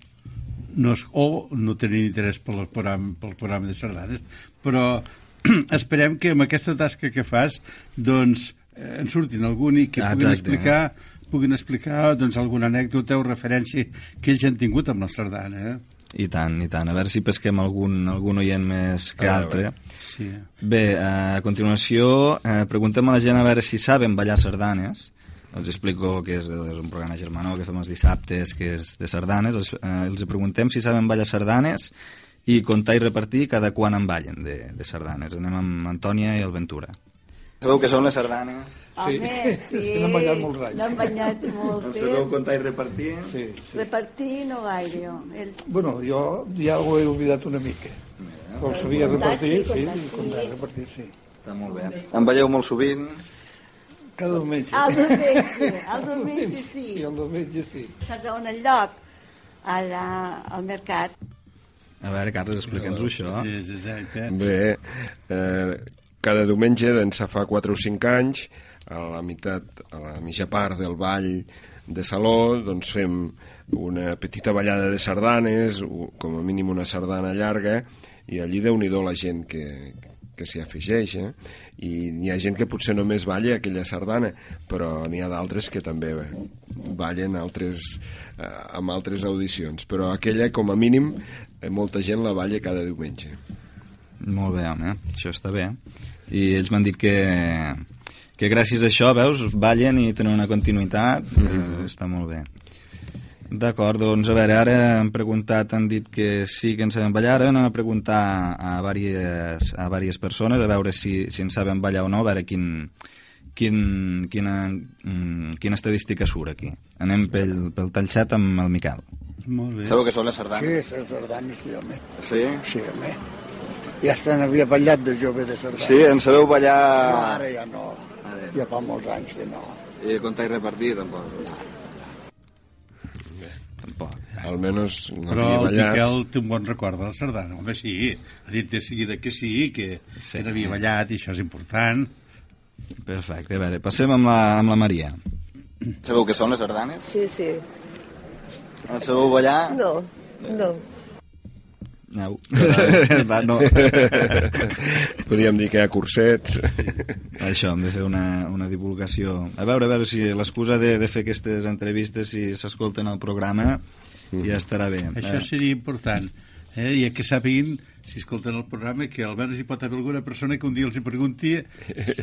no es, o no tenen interès pel programa, pel programa de sardanes però <clears throat> esperem que amb aquesta tasca que fas doncs eh, en surtin algun i que Ah, puguin exacte. explicar puguin explicar doncs, alguna anècdota o referència que ells han tingut amb la sardana eh? I tant, i tant. A veure si pesquem algun, algun oient més que A altre. veure. sí. Bé, a continuació eh, preguntem a la gent a veure si saben ballar sardanes. Els explico que és, és un programa germanó que fem els dissabtes, que és de sardanes. Els, eh, els preguntem si saben ballar sardanes i comptar i repartir cada quan en ballen de, de sardanes. Anem amb Antònia i el Ventura. Sabeu què són les sardanes? Sí, Home, <laughs> sí. és que n'han ballat molts anys. N'han ballat molt temps. comptar i repartir? Sí, sí. Repartir no gaire. El... Bueno, jo ja ho he oblidat una mica. Però el sabia repartir, sí, sí, comptar sí. comptar, repartir, sí. Està molt bé. En balleu molt sovint? Cada diumenge. El diumenge, el diumenge sí. Sí, el diumenge sí. Saps on el lloc? Allà, al mercat. A veure, Carles, explica'ns-ho, això. És exacte. Bé, eh, cada diumenge d'ençà fa 4 o 5 anys, a la meitat, a la mitja part del ball de Saló, doncs fem una petita ballada de sardanes, com a mínim una sardana llarga, i allí déu nhi la gent que, que s'hi afegeix, eh? I n'hi ha gent que potser només balla aquella sardana, però n'hi ha d'altres que també ballen altres, eh, amb altres audicions. Però aquella, com a mínim, eh, molta gent la balla cada diumenge. Molt bé, home, això està bé. I ells m'han dit que, que gràcies a això, veus, ballen i tenen una continuïtat, mm -hmm. està molt bé. D'acord, doncs a veure, ara han preguntat, han dit que sí que en saben ballar, ara anem a preguntar a diverses, a diverses persones a veure si, si en saben ballar o no, a veure quin, quin, quina, mm, quina estadística surt aquí. Anem pel, pel tall xat amb el Miquel. Molt bé. Sabeu que són les sardanes? Sí, les sardanes, sí, home. Sí? Sí, home. Ja hasta n'havia ballat de jove de sardanes. Sí, en sabeu No, ballar... ara ja no. Ja fa molts anys que no. I comptar i repartir, tampoc. Tampoc. Almenys no Però havia el ballat. Miquel té un bon record de la sardana. Home, sí, ha dit de seguida que sí, que, sí. que n'havia ballat, i això és important. Perfecte, a veure, passem amb la, amb la Maria. Sabeu què són les sardanes? Sí, sí. En sabeu ballar? No, no. No. <laughs> Va, no. <laughs> Podríem dir que hi ha cursets. Això, hem de fer una, una divulgació. A veure, a veure si l'excusa de, de fer aquestes entrevistes, si s'escolten al programa, ja estarà bé. Això Eh, seria important. Eh? I que sàpiguin, si escolten el programa, que almenys hi pot haver alguna persona que un dia els hi pregunti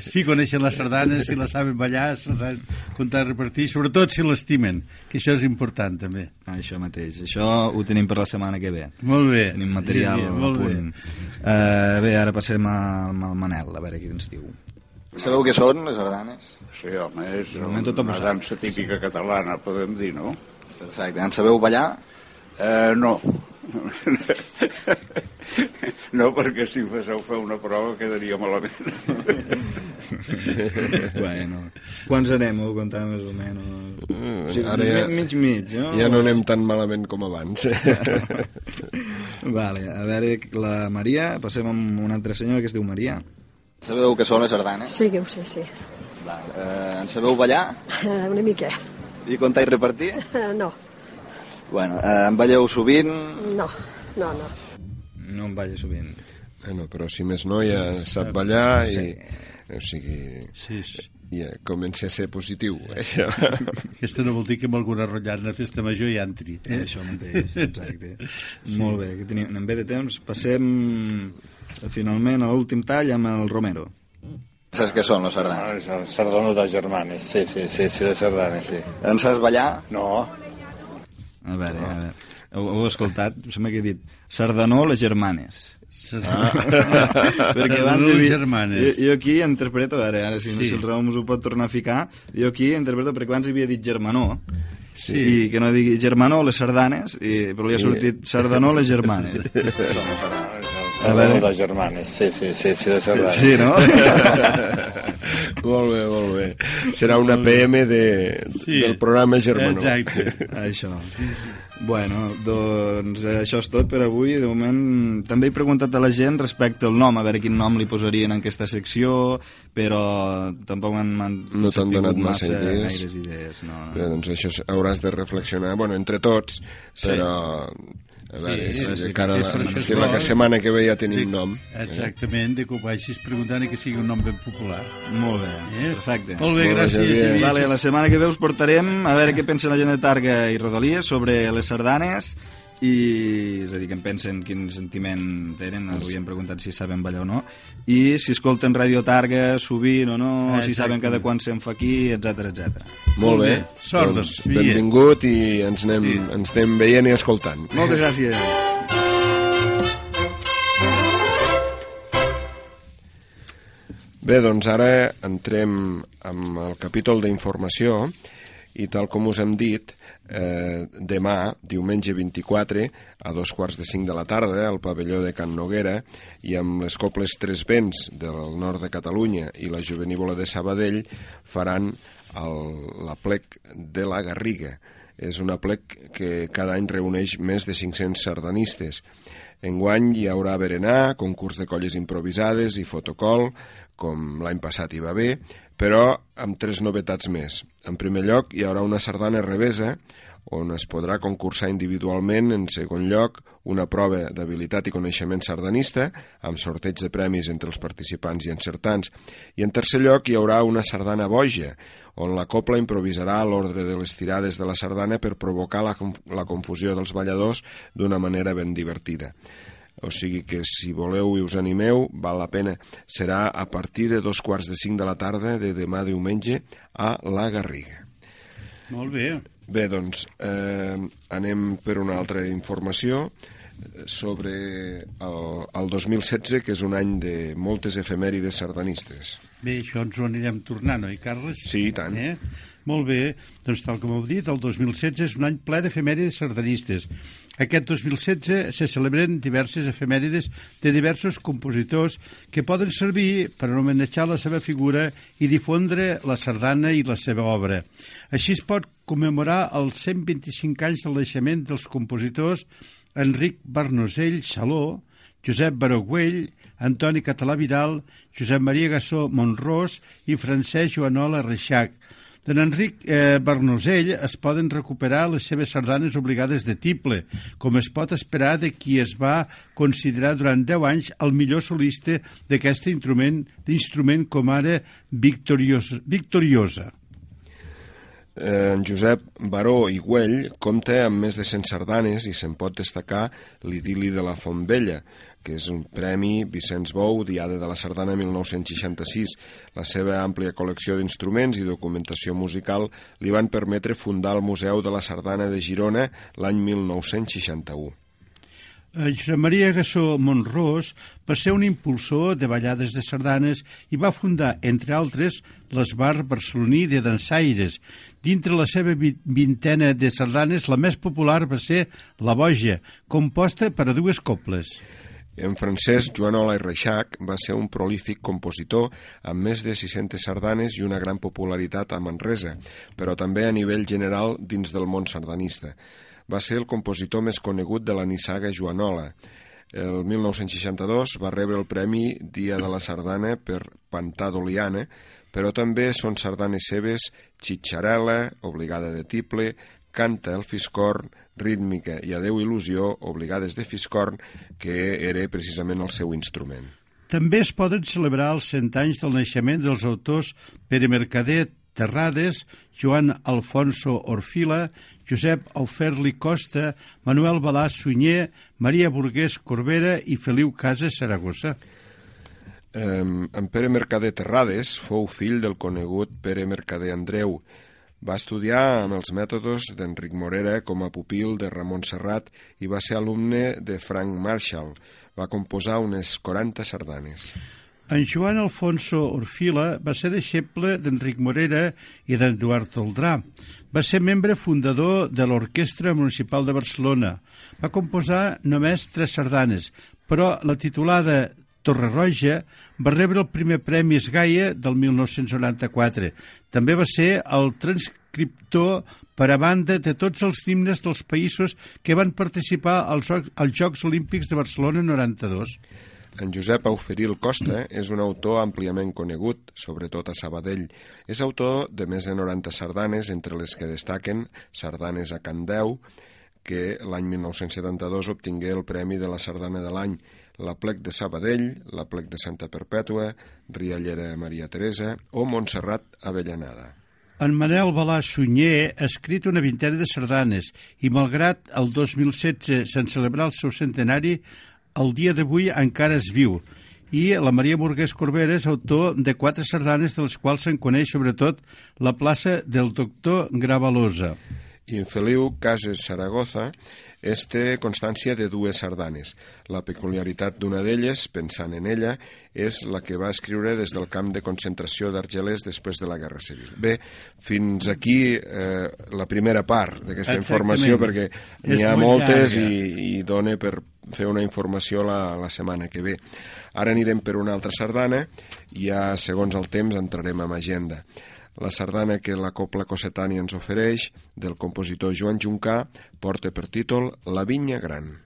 si coneixen les sardanes, si la saben ballar, si la saben comptar i repartir, sobretot si l'estimen, que això és important també. Això mateix. Això ho tenim per la setmana que ve. Molt bé. Tenim material Sí, molt bé. Uh, bé, ara passem al, al Manel, a veure qui ens diu. Sabeu què són les sardanes? Sí, home, és una dansa típica catalana, podem dir, no? Perfecte. En sabeu ballar? Eh, no. No, perquè si em féssiu fer una prova quedaria malament. bueno, quants anem a comptar més o menys? Mm, Sí, ara ja, mig, mig, no? ja no anem tan malament com abans. <laughs> Vale, a veure, la Maria, passem amb una altra senyora que es diu Maria. Sabeu què són les sardanes? Sí que ho sé, sí. Eh, en sabeu ballar? <laughs> Una mica. I comptar i repartir? <laughs> No, Bueno, eh, en balleu sovint? no, no, no. No en balla sovint. bueno, però si més no ja sap ballar i... O sigui, Sí, sí. ja comença a ser positiu. Eh? <laughs> Aquesta no vol dir que amb alguna rotllana a festa major hi entri. Eh? Això mateix, exacte. sí. Molt bé, que tenim, en bé de temps, passem eh, finalment a l'últim tall amb el Romero. Saps què són les sardanes? Ah, Sardano de germanes, sí, sí, sí, sí, les sardanes, sí. En saps ballar? No, A veure, a veure. Heu, heu escoltat? Em sembla que he dit Sardanó, les germanes. Ah. <laughs> Perquè abans les germanes. Jo, jo aquí interpreto, a veure, ara si, Sí. sí. si el Raúl us ho pot tornar a ficar, jo aquí interpreto perquè abans havia dit germanó, Sí. i que no digui germanó les sardanes, i, però li ha sortit sardanó les germanes. <laughs> Sardano de germanes, sí, sí, sí, sí, les sardanes. Sí, no? <laughs> molt bé, molt bé. Serà una PM de, Sí, del programa Germanó. Exacte. <laughs> això. Bueno, doncs això és tot per avui. De moment també he preguntat a la gent respecte al nom, a veure quin nom li posarien en aquesta secció, però tampoc m'han No t'han donat massa idees. gaires idees. No, no. Bé, doncs això hauràs de reflexionar, bueno, entre tots, però a veure, Sí, si sí, cara això si és la setmana que ve ja tenim Dic, nom. Exactament, de que ho vagis preguntant i que sigui un nom ben popular. Molt bé, Eh? perfecte. Molt bé, Molt bé, gràcies. Xavier. Vale, la setmana que ve us portarem a veure què pensa la gent de Targa i Rodalies sobre les sardanes i és a dir, que en pensen quin sentiment tenen, els havíem preguntat si saben ballar o no i si escolten Radio Targa sovint o no, Ah, si saben exacte. cada quan se'n fa aquí, etc etc. Molt bé. Sort, doncs, doncs, benvingut i ens anem, Sí. ens anem veient i escoltant. Moltes gràcies. Bé, doncs ara entrem amb el capítol d'informació i tal com us hem dit, eh, demà, diumenge 24, a dos quarts de cinc de la tarda, al pavelló de Can Noguera, i amb les Coples Tres Vents del nord de Catalunya i la Juvenívola de Sabadell, faran el, la plec de la Garriga. És una plec que cada any reuneix més de 500 sardanistes. Enguany hi haurà berenar, concurs de colles improvisades i fotocol, com l'any passat hi va bé, però amb tres novetats més. En primer lloc, hi haurà una sardana revesa, on es podrà concursar individualment, en segon lloc, una prova d'habilitat i coneixement sardanista, amb sorteig de premis entre els participants i encertants, i en tercer lloc hi haurà una sardana boja, on la copla improvisarà l'ordre de les tirades de la sardana per provocar la, la confusió dels balladors d'una manera ben divertida. O sigui que si voleu i us animeu, val la pena. Serà a partir de dos quarts de cinc de la tarda de demà diumenge a la Garriga. Molt bé. Bé, doncs eh, anem per una altra informació sobre el, el 2016, que és un any de moltes efemèrides sardanistes. Bé, això ens ho anirem tornant, oi, Carles? Sí, i tant. Eh? Molt bé, doncs tal com heu dit, el 2016 és un any ple d'efemèrides sardanistes. Aquest 2016 se celebren diverses efemèrides de diversos compositors que poden servir per homenatjar la seva figura i difondre la sardana i la seva obra. Així es pot commemorar els 125 anys del naixement dels compositors Enric Barnosell Saló, Josep Barogüell, Antoni Català Vidal, Josep Maria Gassó Monrós i Francesc Joanola Reixac. D'en Enric eh, Bernosell es poden recuperar les seves sardanes obligades de tiple, com es pot esperar de qui es va considerar durant 10 anys el millor solista d'aquest instrument, d'instrument com ara victoriosa. victoriosa. Eh, en Josep Baró i Güell compta amb més de 100 sardanes i se'n pot destacar l'idili de la Fontvella, que és un premi Vicenç Bou, Diada de la Sardana 1966. La seva àmplia col·lecció d'instruments i documentació musical li van permetre fundar el Museu de la Sardana de Girona l'any 1961. Josep Maria Gassó Monrós va ser un impulsor de ballades de sardanes i va fundar, entre altres, l'Esbar barceloní de dansaires. Dintre la seva vintena de sardanes, la més popular va ser La Boja, composta per a dues coples. En Francesc Joanola i Reixac va ser un prolífic compositor amb més de 600 sardanes i una gran popularitat a Manresa, però també a nivell general dins del món sardanista va ser el compositor més conegut de la nissaga Joanola. El 1962 va rebre el Premi Dia de la Sardana per Pantà d'Oliana, però també són sardanes seves Xitxarela, obligada de tiple, Canta el Fiscorn, Rítmica i Adeu Il·lusió, obligades de Fiscorn, que era precisament el seu instrument. També es poden celebrar els cent anys del naixement dels autors Pere Mercader, Terrades, Joan Alfonso Orfila, Josep Auferli Costa, Manuel Balà Sunyer, Maria Burgués Corbera i Feliu Casas Saragossa. Um, en Pere Mercader Terrades fou fill del conegut Pere Mercader Andreu. Va estudiar amb els mètodes d'Enric Morera com a pupil de Ramon Serrat i va ser alumne de Frank Marshall. Va composar unes 40 sardanes. En Joan Alfonso Orfila va ser deixeble d'Enric Morera i d'Eduard Toldrà. Va ser membre fundador de l'Orquestra Municipal de Barcelona. Va composar només tres sardanes, però la titulada Torre Roja va rebre el primer Premi Esgaia del 1994. També va ser el transcriptor per a banda de tots els himnes dels països que van participar als, als Jocs Olímpics de Barcelona 92. En Josep Auferil Costa és un autor àmpliament conegut, sobretot a Sabadell. És autor de més de 90 sardanes, entre les que destaquen Sardanes a Candeu, que l'any 1972 obtingué el Premi de la Sardana de l'any, la Plec de Sabadell, la Plec de Santa Perpètua, Riallera Maria Teresa o Montserrat Avellanada. En Manel Balà Sunyer ha escrit una vintena de sardanes i, malgrat el 2016 se'n celebrar el seu centenari, el dia d'avui encara es viu i la Maria Burgués Corbera és autor de quatre sardanes de les quals se'n coneix sobretot la plaça del doctor Gravalosa. I en Feliu Cases Saragoza és té constància de dues sardanes. La peculiaritat d'una d'elles, pensant en ella, és la que va escriure des del camp de concentració d'Argelers després de la Guerra Civil. Bé, fins aquí eh, la primera part d'aquesta informació, perquè n'hi ha moltes i, i dona per fer una informació la, la setmana que ve. Ara anirem per una altra sardana i ja, segons el temps, entrarem en agenda. La sardana que la Copla Cossetània ens ofereix, del compositor Joan Juncà, porta per títol La vinya gran.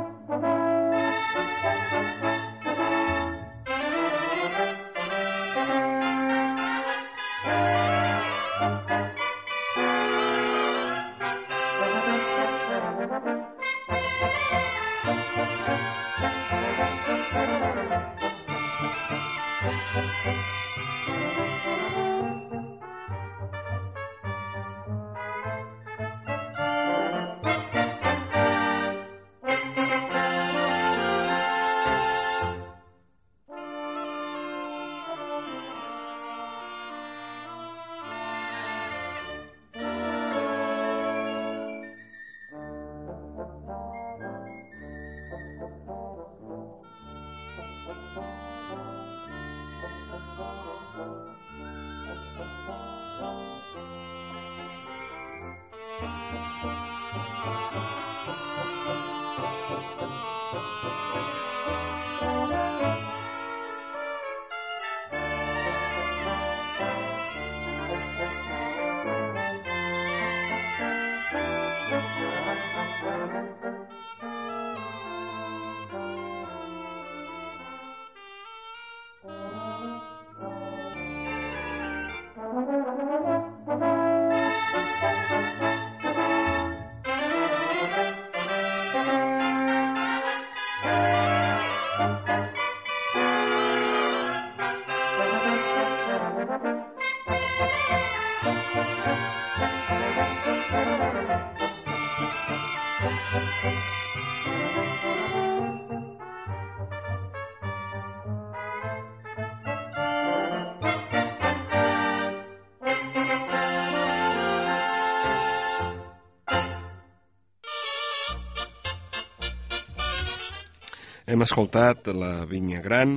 Hem escoltat la Vinya Gran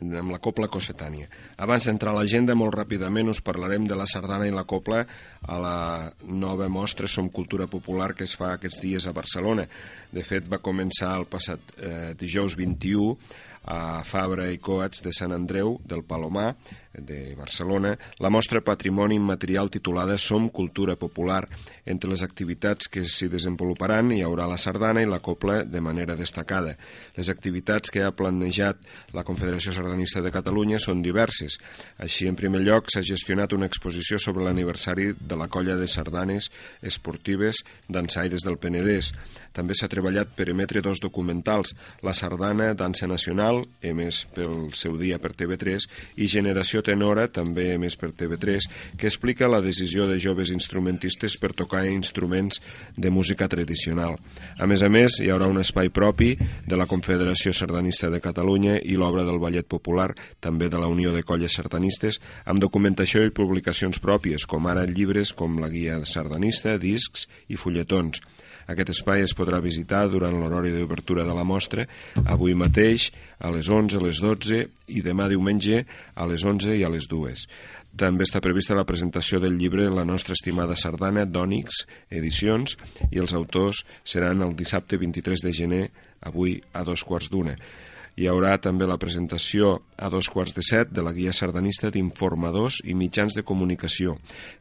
amb la Copla Cossetània. Abans d'entrar a l'agenda, molt ràpidament us parlarem de la sardana i la copla a la nova mostra Som Cultura Popular que es fa aquests dies a Barcelona. De fet, va començar el passat eh, dijous 21 a Fabra i Coats de Sant Andreu, del Palomar, de Barcelona, la mostra Patrimoni Immaterial titulada Som Cultura Popular. Entre les activitats que s'hi desenvoluparan hi haurà la sardana i la copla de manera destacada. Les activitats que ha planejat la Confederació Sardanista de Catalunya són diverses. Així, en primer lloc, s'ha gestionat una exposició sobre l'aniversari de la colla de sardanes esportives dansaires del Penedès. També s'ha treballat per emetre dos documentals, La Sardana, Dansa Nacional, emès pel seu dia per TV3, i Generació Tenora, també emès per TV3, que explica la decisió de joves instrumentistes per tocar instruments de música tradicional. A més a més, hi haurà un espai propi de la Confederació Sardanista de Catalunya i l'obra del Ballet Popular, també de la Unió de Colles Sardanistes, amb documentació i publicacions pròpies, com ara llibres com la Guia Sardanista, discs i fulletons. Aquest espai es podrà visitar durant l'horari d'obertura de la mostra, avui mateix a les 11, a les 12 i demà diumenge a les 11 i a les 2. També està prevista la presentació del llibre La nostra estimada sardana d'Ònix Edicions i els autors seran el dissabte 23 de gener, avui a dos quarts d'una. Hi haurà també la presentació a dos quarts de set de la guia sardanista d'informadors i mitjans de comunicació,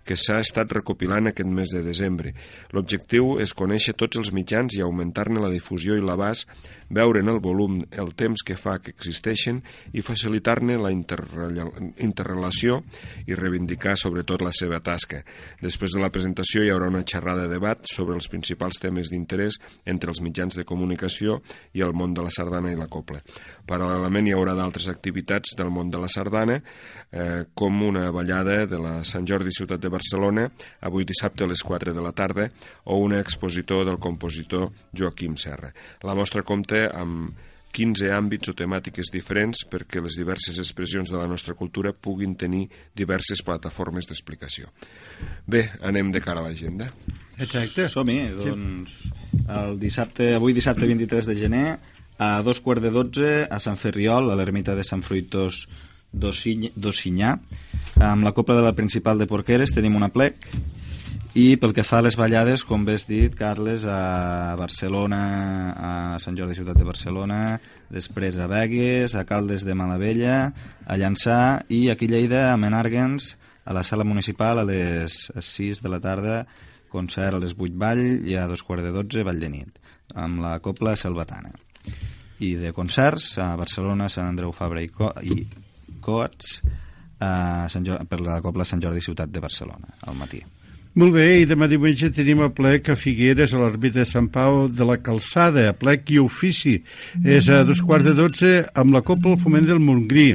que s'ha estat recopilant aquest mes de desembre. L'objectiu és conèixer tots els mitjans i augmentar-ne la difusió i l'abast, veure en el volum el temps que fa que existeixen i facilitar-ne la interrelació i reivindicar sobretot la seva tasca. Després de la presentació hi haurà una xerrada de debat sobre els principals temes d'interès entre els mitjans de comunicació i el món de la sardana i la copla. Paral·lelament hi haurà d'altres activitats del món de la sardana, eh, com una ballada de la Sant Jordi Ciutat de Barcelona, avui dissabte a les 4 de la tarda, o una expositor del compositor Joaquim Serra. La mostra compta amb 15 àmbits o temàtiques diferents perquè les diverses expressions de la nostra cultura puguin tenir diverses plataformes d'explicació. Bé, anem de cara a l'agenda. Exacte. Som-hi, doncs el dissabte, avui dissabte 23 de gener a dos quarts de dotze a Sant Ferriol, a l'ermita de Sant Fruitós d'Ossinyà amb la Copla de la Principal de Porqueres tenim una plec i pel que fa a les ballades, com bé has dit, Carles, a Barcelona, a Sant Jordi Ciutat de Barcelona, després a Begues, a Caldes de Malavella, a Llançà i aquí a Lleida, a Menàrguens, a la sala municipal a les 6 de la tarda, concert a les 8 Vall i a dos quarts de 12 Vall de nit, amb la Copla Selvatana. I de concerts a Barcelona, Sant Andreu Fabra i, Co i Coats, a Sant Jordi, per la Copla Sant Jordi Ciutat de Barcelona, al matí. Molt bé, i demà diumenge tenim a plec a Figueres, a l'Arbita de Sant Pau de la Calçada, a plec i ofici. És a dos quarts de dotze amb la Copa al Foment del Montgrí.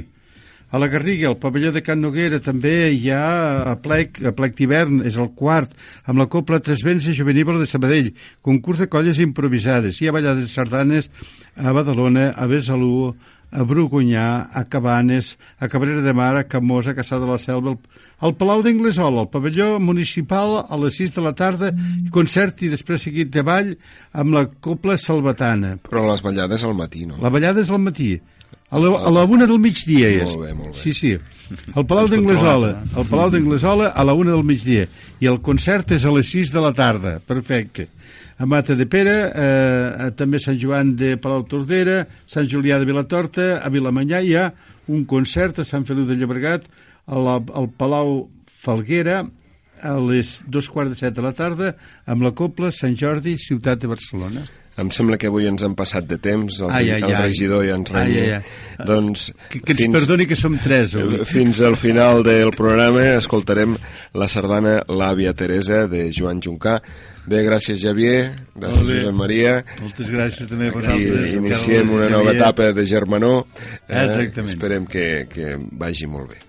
A la Garriga, al pavelló de Can Noguera, també hi ha a plec, a plec d'hivern, és el quart, amb la Copla Tres Vents i Juvenívola de Sabadell, concurs de colles improvisades. Hi ha ballades sardanes a Badalona, a Besalú, a Brugunyà, a Cabanes, a Cabrera de Mar, a Camós, a Caçà de la Selva, al Palau d'Inglesola, al pavelló municipal a les 6 de la tarda, concert i després seguit de ball amb la Copla Salvatana. Però les ballades al matí, no? La ballada és al matí. A la, a la una del migdia és. Molt bé, molt bé. Sí, sí. El Palau d'Anglesola. El Palau d'Anglesola a la una del migdia. I el concert és a les 6 de la tarda. Perfecte. A Mata de Pere, eh, també Sant Joan de Palau Tordera, Sant Julià de Vilatorta, a Vilamanyà hi ha un concert a Sant Feliu de Llobregat, a al Palau Falguera, a les dos quarts de set de la tarda, amb la Copla Sant Jordi, Ciutat de Barcelona. Em sembla que avui ens han passat de temps, el, Ai, ai, el ai. regidor i Ai, Remy. ai, ai. Doncs, Que, que ens perdoni que som tres avui. <laughs> Fins al final del programa escoltarem la sardana L'àvia Teresa de Joan Juncà. Bé, gràcies Javier, gràcies Molt. Josep Maria. Moltes gràcies també a vosaltres. iniciem Carles, una nova etapa de germanor. Eh? Exactament. Esperem que, que vagi molt bé.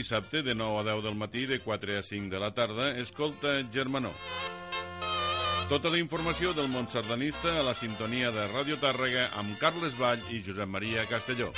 Dissabte de 9 a 10 del matí de 4 a 5 de la tarda escolta Germanó. Tota la informació del món sardanista a la sintonia de Ràdio Tàrrega amb Carles Vall i Josep Maria Castelló.